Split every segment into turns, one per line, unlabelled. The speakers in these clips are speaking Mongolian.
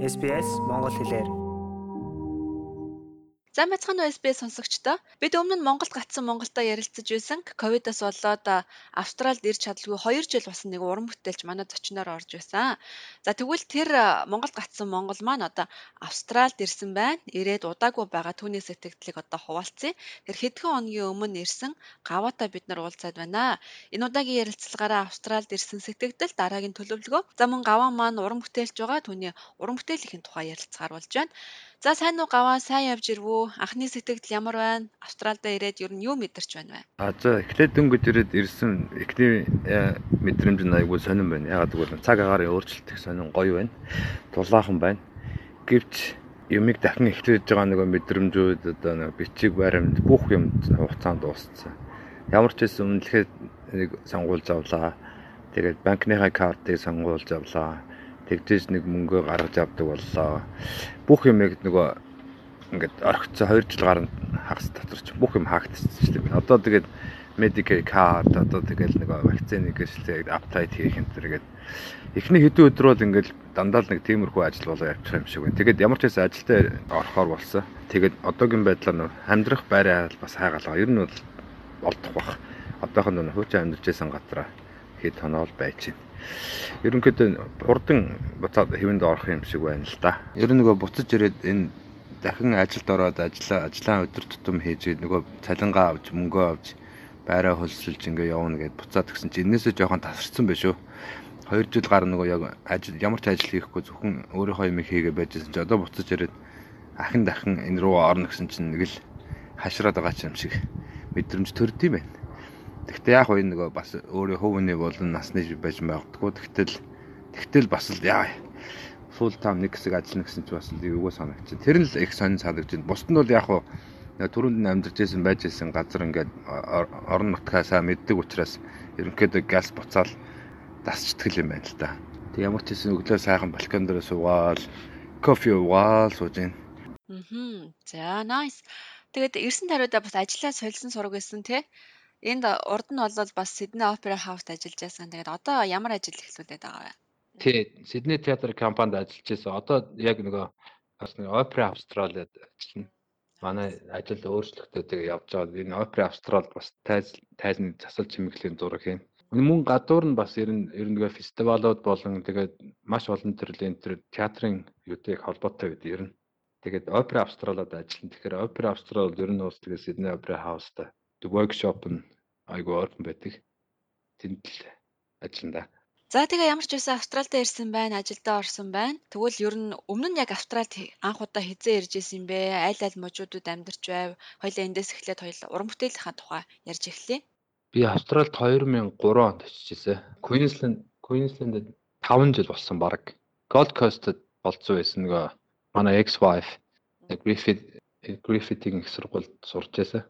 SBS Монгол хэлээр
За мэцхан USB сонсогчдоо бид өмнө нь Монголд гацсан Монголдо ярилцаж байсан ковидос болоод Австралид ирж чадалгүй 2 жил болсон нэг уран бүтээлч манай зочноор орж байсан. За тэгвэл тэр Монголд гацсан Монгол маань одоо Австралид ирсэн байна. Ирээд удаагүй байгаа түүний сэтгэлдлийг одоо хуваалцъя. Тэр хэдхэн хоногийн өмнө ирсэн гаваатай бид нар уулзаад байна. Энэ удаагийн ярилцлагаараа Австралид ирсэн сэтгэгдэл дараагийн төлөвлөгөө. За мөн гаваа маань уран бүтээлч байгаа. Түүний уран бүтээлийн тухай ярилцгаар болж байна. За сайн уу гаваа сайн явж ирвүү? Анхны сэтгэл ямар байна? Австралид ирээд ер нь юу мэдэрч байна вэ?
А за эхлээд дөнгөж ирээд ирсэн эхний э, мэдрэмж нь айгүй сонирн байна. Ягаад гэвэл цаг агарын өөрчлөлт их сонирн гоё байна. Дулаахан байна. Гэвч юмыг дахин эхлэж байгаа нэг мэдрэмжүүд одоо нэг бичиг баримт бүх юм хугацаанд дууссан. Ямар ч байсан үнэлэхэд нэг сонгуулж авлаа. Тэгээд банкныхаа картыг сонгуулж авлаа тэгжээж нэг мөнгөө гаргаж авдаг боллоо. Бүх юмыг нөгөө ингээд орхицсан 2 жил гарна хагас дотор ч бүх юм дээ. Одоо тэгээд Medicare card одоо тэгэл нэг вакцины гэжлээ апдейт хийх энэ төргээд эхний хэдэн өдөр бол ингээл дандаа л нэг тиймэрхүү ажил болоо явчих юм шиг байна. Тэгээд ямар ч байсан ажилдаа орохоор болсон. Тэгээд одоогийн байдлаар нөө амьдрах байраа бас хайгаалгаа. Ер нь бол болдох бах. Одоохон нөө хуучин амьдарч байсан газараа хэд тоноол байж байна. Ерөнхийдөө хурдан буцаад хэвэнд орох юм шиг байна л да. Ер нь нөгөө буцаж ирээд энэ дахин ажилд ороод ажиллаа ажлаа өдөр тутам хийж нөгөө цалингаа авч мөнгөө авч байраа хөлсөлж ингээ явна гэд буцаад гисэн чи энээсээ жоохон тасарсан байх шүү. 2 жил гар нөгөө яг ажил ямар ч ажил хийхгүй зөвхөн өөрийнхөө юм хийгээ байжсэн чи одоо буцаж ирээд ахин дахин энэ руу орно гэсэн чинь нэг л хашраад байгаа юм шиг мэдрэмж төрд юм байна. Гэхдээ яг уу нөгөө бас өөрөө хөвөний болон насны байж магадгүй. Тэгтэл тэгтэл бас л яа full time нэг хэсэг ажиллана гэсэн чи бас эвгүй санагч. Тэр нь л их сонир байна. Бусд нь бол яг уу түрүүнд нь амьдарч байсан байж байсан газар ингээд орон нутгаасаа мэддэг учраас ерөнхийдөө газ буцаал дасчдаг юм байна л да. Тэг ямар ч хэсэн өглөө сайхан балкон дээр суугаал кофе уугаал сууж байна.
Аа. За nice. Тэгээд ирсэн тариудаа бас ажиллаа солисон сураг байсан тий. Энд урд нь бол бас Sydney Opera House-д ажиллаж байсан. Тэгээд одоо ямар ажил эхлүүлээд байгаа вэ?
Тий, Sydney театр компанид ажиллаж байсан. Одоо яг нөгөө бас нэг Opera Australia-д ажиллана. Манай ажил өөрчлөлтөө тэгээ явж байгаа. Энэ Opera Australia бас тайз тайзны засал чимэглэлийн зураг хийн. Мөн гадуур нь бас ер нь ер нь нөгөө фестивалууд болон тэгээд маш олон төрлийн тэр театрын юутэй холбоотой гэдэг ер нь. Тэгээд Opera Australia-д ажиллана. Тэгэхээр Opera Australia ер нь бас тэгээд Sydney Opera House-д workshop нь айгүй ойрхон байдаг. Тэнд л ажиллана.
За тэгээ ямар ч байсан Австралид ирсэн байна, ажилдаа орсон байна. Тэгвэл ер нь өмнө нь яг Австралид анх удаа хизээ ирж исэн юм бэ? Айл айл можуудад амьдарч байв. Хоёлаа эндээс эхлээд хоёул уран бүтээлийнхаа тухай ярьж эхлэе.
Би Австралид 2003 онд очиж ирсэн. Queensland Queensland-д 5 жил болсон баг. Gold Coast-д болцсон байсан нөгөө манай ex-wife Griffith Griffith-ийн их сургуульд сурч байсан.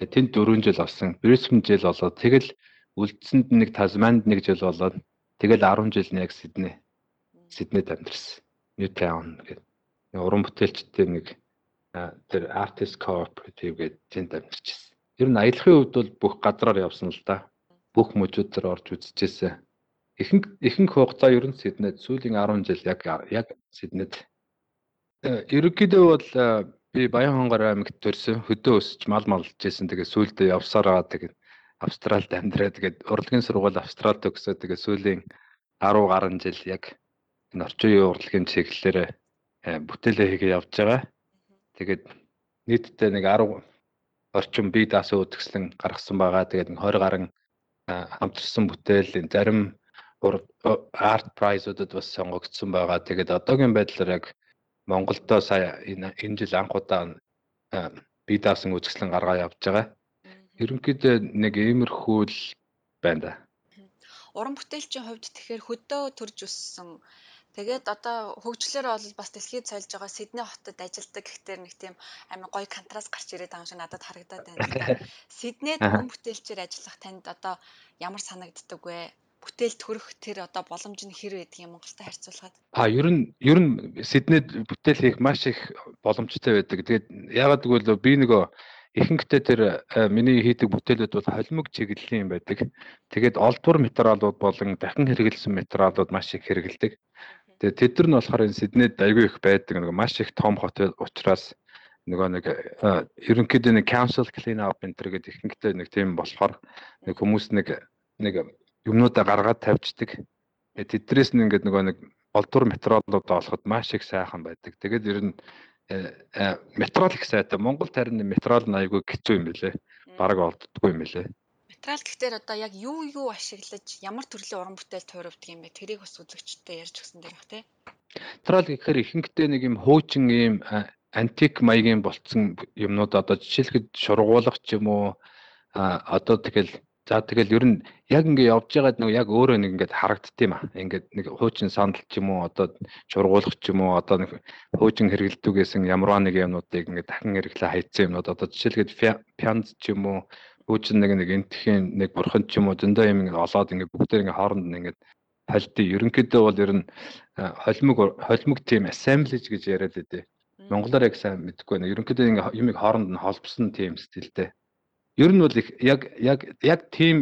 Тэгээ тэнд 4 жил авсан. Brisbane жил болоод тэгэл үлдсэнд нэг Tasmand нэг жил болоод тэгэл 10 жил нэг Sydney. Sydneyд амьдэрсэн. Newtown гэдэг. Уран бүтээлчтэй нэг тэр Artist Cooperative гэдэг тэнд амьдэрчихсэн. Ер нь аялахын хувьд бол бүх газраар явсан л да. Бүх мужуудаар орж үзчихсэн. Ихэнх ихэнх хугацаа ер нь Sydneyд сүүлийн 10 жил яг яг Sydneyд. Э, ерөнхийдөө бол Би Баян хонгор аймагт төрсөн. Хөдөө өсч мал малж байсан. Тэгээ сүүлдээ явсараа тэгээд Австралид амьдраа. Тэгээд урлагийн сургууль Австралид төгсөө. Тэгээд сүүлийн 10 гаруй жил яг энэ орчин үеийн урлагийн чиглэлээр э, бүтээлээ хийгээ явж байгаа. Тэгээд нийтдээ нэг 10 орчим бие даасан үзэсгэлэн гаргасан байгаа. Тэгээд 20 гаруй хамтарсан бүтээл зарим арт прайзуудад бас сонгогдсон байгаа. Тэгээд одоогийн байдлаар яг Монголдо сая энэ жил анх удаа бие даасан үзэсгэлэн гаргаа явж байгаа. Ерөнхийдөө нэг иймэрхүү л байна да.
Уран бүтээлчийн хувьд тэгэхээр хөдөө төрж өссөн Тэгээд одоо хөгжлөөр бол бас дэлхийд цайлж байгаа Сидней хотод ажилладаг гэхдээ нэг тийм амар гоё контраст гарч ирээд байгаа юм шиг надад харагдаад байна. Сиднейд хүн бүтээлчээр ажиллах танд одоо ямар санагддаг вэ? Бүтээл төрөх тэр одоо боломж нь хэр байдаг юм Монголтой харьцуулахад?
А ер нь ер нь Сиднейд бүтээл хийх маш их боломжтой байдаг. Тэгээд яагаад гэвэл би нөгөө ихэнхдээ тэр э, миний хийдэг бүтээлүүд бол холимог чиглэлийн байдаг. Тэгээд олдвор материалууд болон дахин хэрэгэлсэн материалууд маш их хэрэгэлдэг. Тэгээ тэд нар нь болохоор энэ Сиднейд айгүй их байдаг нэг маш их том хот учраас нөгөө нэг ерөнхийдөө нэг council clean up энэ төр гэдэг ихэнхдээ нэг тийм болохоор нэг хүмүүс нэг нэг юмнуудаа гаргаад тавьждаг. Тэдрээс нь ингээд нөгөө нэг олдвор материалуудаа олоход маш их сайхан байдаг. Тэгээд ер нь материал их сайтай. Монголд харин материал нь айгүй хэцүү юм билэ. Бараг олддоггүй юм билэ.
Материал гэхдээ одоо яг юу юу ашиглаж ямар төрлийн уран бүтээл туурвдаг юм бэ? Тэрийг бас үзэгчтэй ярьж өгсөн дээр бах тий.
Материал гэхээр ихэнхдээ нэг юм хуучин юм антик маягийн болцсон юмнууд одоо жишээлхэд шургуулах ч юм уу а одоо тэгэл за тэгэл ер нь яг ингээ явж байгаад нэг яг өөрөө нэг ингээд харагддсан юм а. Ингээд нэг хуучин сандал ч юм уу одоо чургуулах ч юм уу одоо нэг хуучин хэрэгэлдэгсэн ямарваа нэг юмнуудыг ингээд дахин хэрэглээ хайцсан юмнууд одоо жишээлгээд пянз ч юм уу хуучин нэг нэг энтхийн нэг бурхан ч юм уу зөндөө юм ингээд олоод ингээд бүгдээр ингээд хооронд нь ингээд холдё. Ерөнхийдөө бол ер нь холимог холимог тийм assemblage гэж яриад байдээ Монголоор яг сайн мэдэхгүй байна. Ерөнхийдөө ингээ юмыг хооронд нь холбосон тийм стилтэй. Ер нь бол их яг яг яг тийм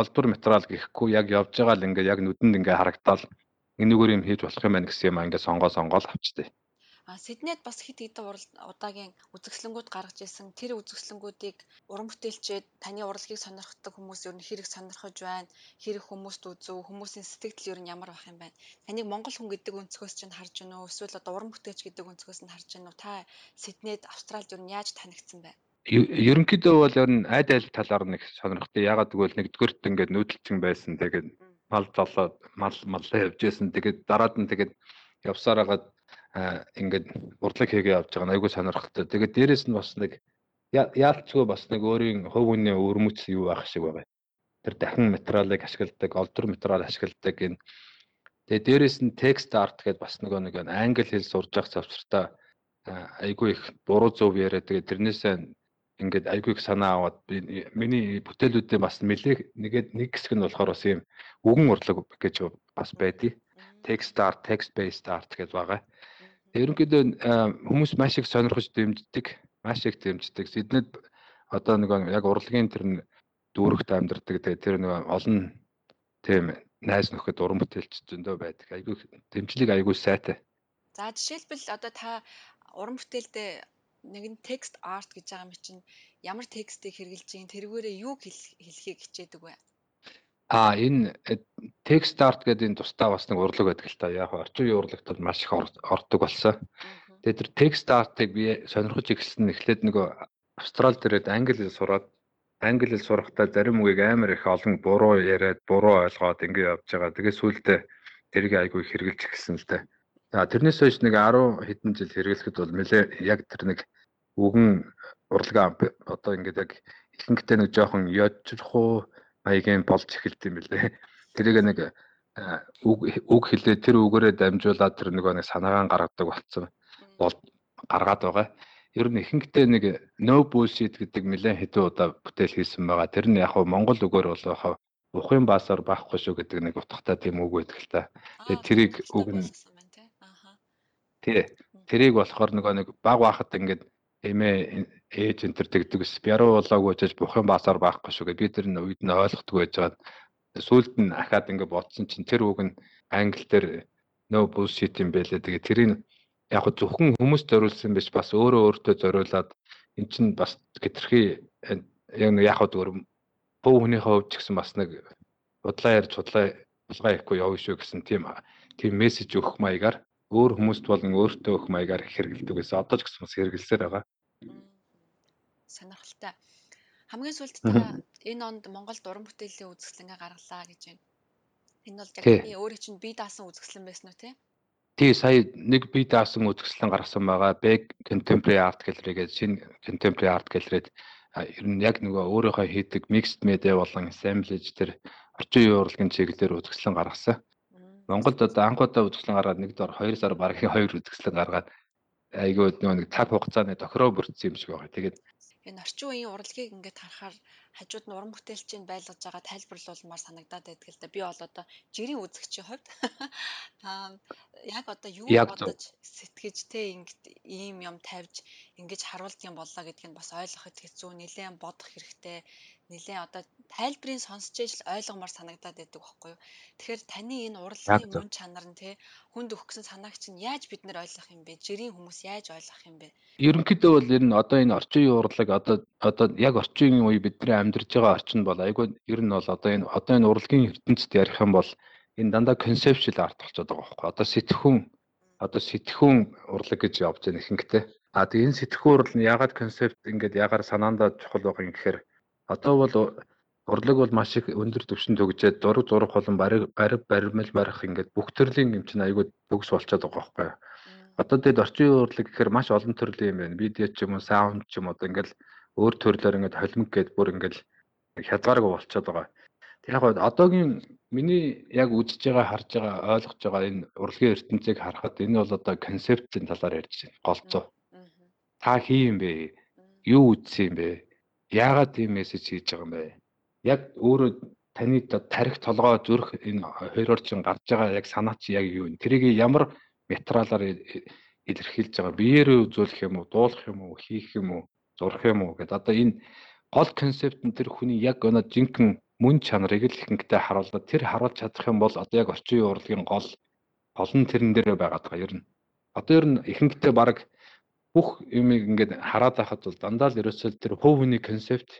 олбор материал гэхгүй яг явж байгаа л ингээ яг нүдэнд ингээ харагдтал энэгээр юм хийж болох юм байна гэсэн юм ингээ сонгоо сонгоол авчтай.
А Сиднейд бас хит хэдэн удаагийн үзэсгэлэнгүүд гаргаж ирсэн. Тэр үзэсгэлэнгүүдийг уран бүтээлчид таны урлагийг сонирхдаг хүмүүс ер нь хэрэг сонирхож байна. Хэрэг хүмүүст үзүү, хүмүүсийн сэтгэл ер нь ямар байх юм байна. Таныг Монгол хүн гэдэг өнцгөөс чинь харж байна уу? Эсвэл одоо уран бүтээлч гэдэг өнцгөөс нь харж байна уу? Та Сиднейд, Австралид ер нь яаж танигдсан бэ?
Ерөнхийдөө бол ер нь айд айл талаар нэг сонирхтой. Ягаад гэвэл нэгдүгээрт ингээд нүүдэлчин байсан. Тэгээд мал золоод мал маллаа явж байсан. Тэгээд дараад нь тэгээд явсаар хагаад ингээд урдлаг хийгээ явж байгаа нь айгүй сонирхолтой. Тэгээд дээрэс нь бас нэг яалтчгүй бас нэг өөрийн хувь хүний өрмөц юу байх шиг байгаа. Тэр дахин материалыг ашигладаг, олдор материал ашигладаг гин. Тэгээд дээрэс нь текст арт гэдээ бас нөгөө нэг англи хэл сурж явах завсартаа айгүй их буруу зөв яриа. Тэгээд тэрнээсээ ингээд айгүй их санаа аваад миний бүтээлүүдээ бас нэлээ нэгээд нэг хэсэг нь болохоор бас юм үгэн урлаг гэж бас байдгийг. Text art, text based art гэж байгаа. Ерөнхийдөө хүмүүс маш их сонирхож дэмждэг, маш их дэмждэг. Эднэд одоо нэг яг урлагийн тэр дүүрэгт амьдардаг. Тэгээ тэр нэг олон тийм найз нөхөд уран бүтээлч зөндөө байдаг. Айгүй дэмжлэг айгүй сайтай.
За жишээлбэл одоо та уран бүтээлдээ нэгэн текст арт гэж байгаа юм чинь ямар текстийг хэрэгжилж ийн тэргүүрээ юу хэлхийг хичээдэг вэ?
А энэ текст арт гэдэг энэ тусдаа бас нэг урлаг байдаг л та. Яг орчин үеийн урлагт бол маш их ордог болсон. Тэгээд тэр текст артыг би сонирхож эхэлсэн эхлээд нөгөө Австрал дээрээ англи хэл сураад англи хэл сурахдаа зарим үгийг амар их олон буруу яриад буруу ойлгоод ингэ явж байгаа. Тэгээд сүүлдээ тэрийг айгүй хэрэгжилж эхэлсэн л дээ. За тэрнээс хойш нэг 10 хэдэн жил хэрэглэхэд бол нэлээ яг тэр нэг үгэн урлагаа одоо ингээд яг ихэнхдээ нэг жоохон ёжрох маягийн болж эхэлт юм билээ. Тэрийг нэг үг үг хэлээ тэр үгээрээ дамжуулаад тэр нөгөө нэг санаагаан гаргадаг болсон бол гаргаад байгаа. Ер нь ихэнхдээ нэг no bullshit гэдэг нэлээд хэдэн удаа бүтээл хийсэн байгаа. Тэр нь яг хав монгол үгээр бол яг ухын баасаар баахгүй шүү гэдэг нэг утгатай тийм үг байдаг л та. Тэгээ тэрийг үг нь Тий. Тэрийг болохоор нөгөө нэг баг бахад ингээд эмээ ээж энэ төр тэгдэг ус. Бяруу болоогүй гэж бухан баасаар байхгүй шүү гэж би тэр нь үед нь ойлгохгүй байж байгаа. Сүүлд нь ахаад ингэ бодсон чинь тэр үг нь англи дээр no bullshit юм байлээ. Тэгээ тэрийг яг зөвхөн хүмүүст зориулсан биш бас өөрөө өөртөө зориулаад эн чинь бас хэтэрхий яг нэг яг өөр бөө хүнийхээ хувьд ч гэсэн бас нэг удлаа ярьж удлаа булгаа ихгүй явна шүү гэсэн тийм тийм мессеж өгөх маягаар өөр хүмүүст болон өөртөө өгөх маягаар хэрэгэлдэг гэсэн одоо ч гэсэн хэрэгэлсээр байгаа
сонирхолтой. Хамгийн сүүлд та энэ онд Монгол уран бүтээлийн үзэсгэлэнгээ гаргалаа гэж байна. Энэ бол яг би өөрөө чинь бие даасан үзэсгэлэн байсан уу те?
Тий, сая нэг бие даасан үзэсгэлэн гаргасан байгаа. Big Contemporary Art Gallery гэж шинэ Contemporary Art Gallery-д ер нь яг нөгөө өөрийнхөө хийдэг mixed media болон assemblage тэр орчин үеийн урлагийн чиглэлээр үзэсгэлэн гаргасан. Монголд одоо анх удаа үзэсгэлэн гаргаад нэг дор 2 сар бараг 2 үзэсгэлэн гаргаад айгүй нэг цаг хугацааны тохироо бүрдсэн юм шиг байгаа. Тэгээд
энэ орчин үеийн урлагийг ингээд харахаар хажууд нь уран бүтээлчийн байлгаж байгаа тайлбарлуулмаар санагдаад байдаг л да. Би бол одоо жирийн үзэгчийн хувьд аа яг одоо юу бодож сэтгэж те ингээд ийм юм тавьж ингэж харуулдаг юм боллоо гэдгийг бас ойлгоход хэцүү нэлээд бодох хэрэгтэй. нэлээ одоо тайлбарыг сонсч ижил ойлгомоор санагдаад байдаг байхгүй юу. Тэгэхээр таны энэ урлагийн мөн чанар нь те хүнд өгсөн санааг чинь яаж бид нэр ойлгох юм бэ? Жирийн хүмүүс яаж ойлгох юм бэ?
Ерөнхийдөө бол ер нь одоо энэ орчин үеийн урлаг одоо одоо яг орчин үеийн үе бидний амьдарч байгаа орчин бол айгүй ер нь бол одоо энэ одоо энэ урлагийн ертөнцид ярих юм бол энэ дандаа концепшл арт болчиход байгаа байхгүй. Одоо сэтгхүүн одоо сэтгхүүн урлаг гэж явж байгаа ихэнхдээ. А тэгээ энэ сэтгхүүн урал нь ягаад концепт ингээд ягаар санаандаа чухал байгаа юм гэхээр одоо бол урлаг бол маш их өндөр түвшинд төгжээд зураг зурах болон бариг бариг баримл барих ингээд бүх төрлийн юм чинь айгүй төгс болчиход байгаа байхгүй. Одоо тэгээд орчин үеийн урлаг гэхээр маш олон төрлийн юм байна. Видео ч юм уу, саунд ч юм уу одоо ингээд өөр төрлөөр ингээд холимог гээд бүр ингээд хязгааргүй болчиход байгаа. Тэр яг одоогийн миний яг үзэж байгаа, харж байгаа, ойлгож байгаа энэ урлагийн ертөнцийг харахад энэ бол одоо концептийн талаар ярьж байна. Голцоо. Та хий юм бэ? Юу үзсэн юм бэ? Яагаад тийм мессеж хийж байгаа юм бэ? Яг өөрөө таны тарих толгой зүрх энэ хоёроор чинь гарч байгаа яг санаа чи яг юу вэ? Тэрийг ямар материалаар илэрхийлж байгаа? Биеэрээ үзүүлэх юм уу, дуулах юм уу, хийх юм уу, зурх юм уу гэдэг. Одоо энэ гол концепт нь тэр хүний яг өнөө жинхэнэ мөн чанарыг л ихэнхдээ харуулдаг. Тэр харуулж чадах юм бол одоо яг орчин үеийн урлагийн гол гол нь тэрэн дээрээ байгаад байгаа нь. Одоо ер нь ихэнхдээ баг бүх юмыг ингээд хараад байхад бол дандаа л ерөөсөө тэр хувь хүний концепт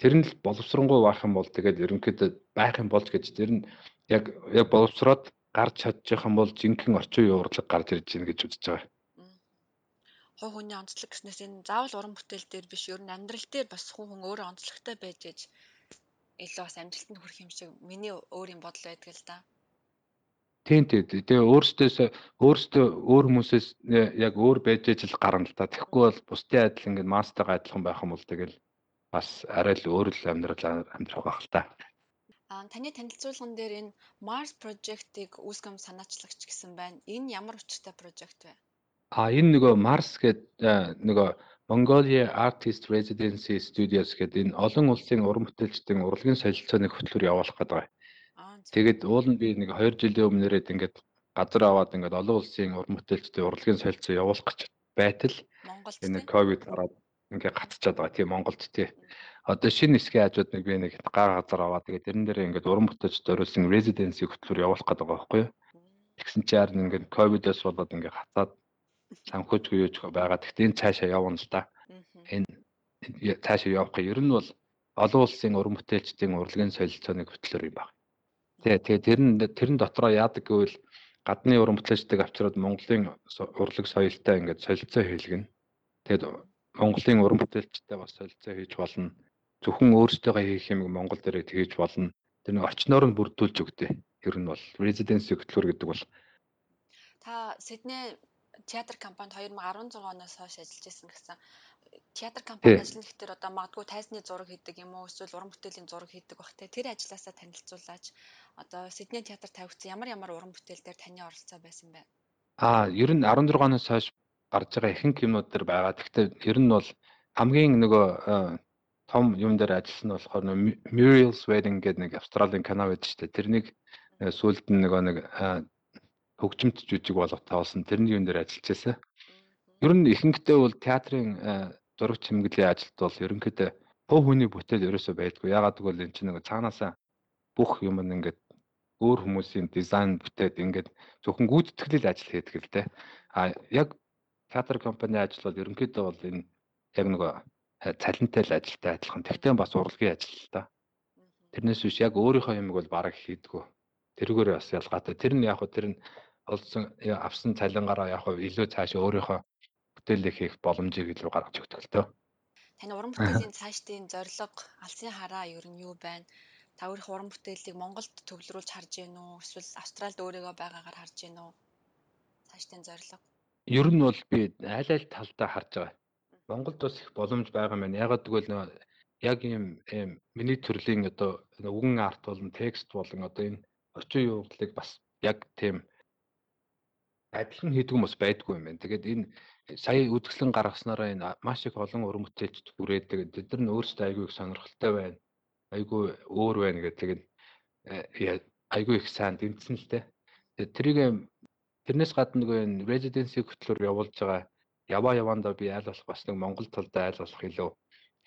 тэр нь л боловсронгуй байх юм бол тэгээд ерөнхийдөө байх юм болж гэж тэр нь яг яг боловсроод гарч чадчих юм бол жинхэнэ орчин үеийн урлаг гарч ирж байна гэж үзэж байгаа
хуу хүний онцлог гэснээс энэ заавал уран бүтээл дээр биш ер нь амьдрал дээр бас хуу хүн өөрөө онцлогтой байж ээж илүү бас амжилтанд хүрэх юм шиг миний өөрийн бодол байдаг л да.
Тийм тийм. Тэгээ өөрөөсөө өөрөөсөө өөр хүмүүсээс яг өөр байж ижил гарна л та. Тэгэхгүй бол бусдын адил ингээд мастагаа адилхан байх юм бол тэгэл бас арай л өөр л амьдрал амьдрах байх л та.
Аа таны танилцуулган дээр энэ Mars Project-ыг үүсгэм санаачлагч гэсэн байна. Энэ ямар учиртай project вэ?
А энэ нөгөө Mars гэдэг нөгөө Mongolia Artist Residency Studios гэдэг энэ олон улсын уран бүтээлчдийн урлагийн солилцооны хөтлөөр явуулах гэдэг. Тэгээд уул нь би нэг 2 жилийн өмнөрөөд ингээд газар аваад ингээд олон улсын уран бүтээлчдийн урлагийн солилцоо явуулах гэж байтал энэ ковид гараад ингээд гацчихад байгаа тийм Монголд тий. Одоо шинэ хэсгийн хажууд нэг би нэг гар газар аваад тэгээд тэрэн дээр ингээд уран бүтээлчд оруулсан residency хөтлөөр явуулах гэдэг байгаа байхгүй юу. Тэгсэн чинь ингээд ковидос болоод ингээд хацаад санхүүжгүй юуч байгаа. Гэхдээ энэ цаашаа явна л да. Энэ цаашаа явах гэх ер нь бол олон улсын уран бүтээлчдийн урлагийн солилцооны хөтлөөр юм байна. Тэгээ тэгээ тэр нь тэрэн дотроо яадаг гэвэл гадны уран бүтээлчдийг авчираад Монголын урлаг соёлтой ингээд солилцоо хийлгэнэ. Тэгээд Монголын уран бүтээлчтэй бас солилцоо хийж болно. Зөвхөн өөрсдөө хийх юм Монгол дээр тэгэж болно. Тэр нэг орчноор нь бүрдүүлж өгдөө. Ер нь бол резиденси хөтлөөр гэдэг бол
та Сидней театр компанид 2016 оноос хойш ажиллаж байсан гэсэн театр компани ажиллана гэхээр одоо магадгүй тайзны зураг хийдэг юм уу эсвэл уран бүтээлийн зураг хийдэг бах те тэр ажилласаа танилцуулаач одоо Сидней театр тавигдсан ямар ямар уран бүтээл дээр таны оролцоо байсан бэ?
Аа ер нь 16 оноос хойш гарч байгаа ихэнх юмнууд дээр байгаа. Гэхдээ ер нь бол хамгийн нөгөө том юм дээр ажилласан нь болохоор Muriel's Wedding гэдэг нэг Австралийн кино байдаг шүү дээ. Тэрнийг сүүлд нь нөгөө нэг хөгжимт жүжиг болгох тавсан тэрний юм дээр ажиллаж байсан. Ер нь ихэнхдээ бол театрын э, зураг чимгэлийн ажилд бол ерөнхийдөө хувь хүний бүтээл ерөөсөө байдгүй. Ягаад гэвэл эн чинь нэг цаанаасаа бүх юм нь ингээд өөр хүмүүсийн дизайн бүтээд ингээд зөвхөн гүйцэтгэлэл ажил хийдэг л дээ. А яг театр компани ажил бол ерөнхийдөө бол энэ яг нөгөө э, цалинтай л ажилтай адилхан. Тэгтээ бас урлагийн ажил л да. Тэрнээс биш яг өөрийнхөө юмыг бол бараг хийдгүү. Тэрүүгээр бас ялгаатай. Тэр нь яг хөө тэр нь олсон авсан цалингаараа яг илүү цааш өөрийнхөө бүтээлээ хийх боломжийг илүү гаргаж өгдөг л дөө.
Таны уран бүтээлийн цаашдын зорилго, алсын хараа ер нь юу байна? Та өөрийнхөө уран бүтээлийг Монголд төвлөрүүлж харж гин үү? Эсвэл Австралид өөрийгөө байгаагаар харж гин үү? Цаашдын зорилго.
Ер нь бол би аль аль талдаа харж байгаа. Монголд бас их боломж байгаа юм байна. Ягаад гэвэл нөө яг ийм миний төрлийн одоо үгэн арт болон текст болон одоо энэ орчин урлагийг бас яг тийм адилхан хийдэг хүмүүс байдгүй юм байна. Тэгээд энэ сая үзэсгэлэн гаргаснараа энэ маш их олон уран бүтээлч түрээд тэгээд тэд нар өөрсдөө айгүй их сонирхолтой байна. Айгүй өөр байна гэдэг. Тэгээд э, айгүй их сайн дэмжсэн л дээ. Тэгээд тэрийг тэрнээс гадна нөгөө энэ residency хөтлөөр явуулж байгаа яваа явандаа би айл болох бас нэг Монгол талдаа айл болох илүү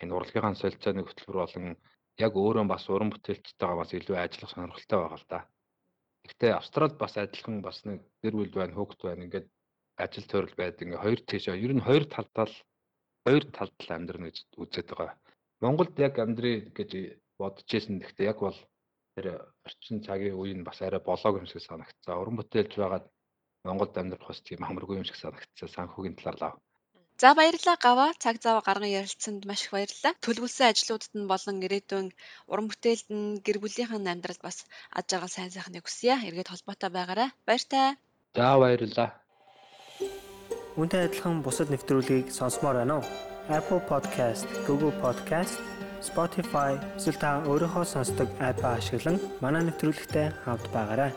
энэ урлагийн солилцооны хөтөлбөр болон яг өөрөө бас уран бүтээлчтэйгээ бас илүү ажиллах сонирхолтой байгаа л да. Гэхдээ Австралид бас адилхан бас нэг гэр бүл байна, хүүхэд байна. Ингээд ажил тойрол байдаг. Ингээ хоёр тийшээ ер нь хоёр талдаа хоёр талд амьдрна гэж үзээд байгаа. Монголд яг амьдрий гэж бодож ирсэн. Гэхдээ яг бол тэр орчин цагийн үе нь бас арай болоог юм шиг санагцсан. Уран бүтээлч байгаад Монголд амьдрах бас тийм хамаргүй юм шиг санагцсан. Санхүүгийн талаар лав.
За баярлалаа Гава. Цаг зав гарган ярилцсанд маш их баярлалаа. Төлөвлөсөн ажлуудад нь болон ирээдүйн уран бүтээлд нь гэр бүлийнхэн амьдралд бас аж аргал сайн сайхныг хүсье. Эргээд холбоотой байгаарай. Баяртай.
За баярлалаа.
Үүнтэй адилхан бусад нэвтрүүлгийг сонсомоор байна уу? Apple Podcast, Google Podcast, Spotify эсвэл та өөрийнхөө сонсдог апп ашиглан манай нэвтрүүлэгтэй хавд байгаарай.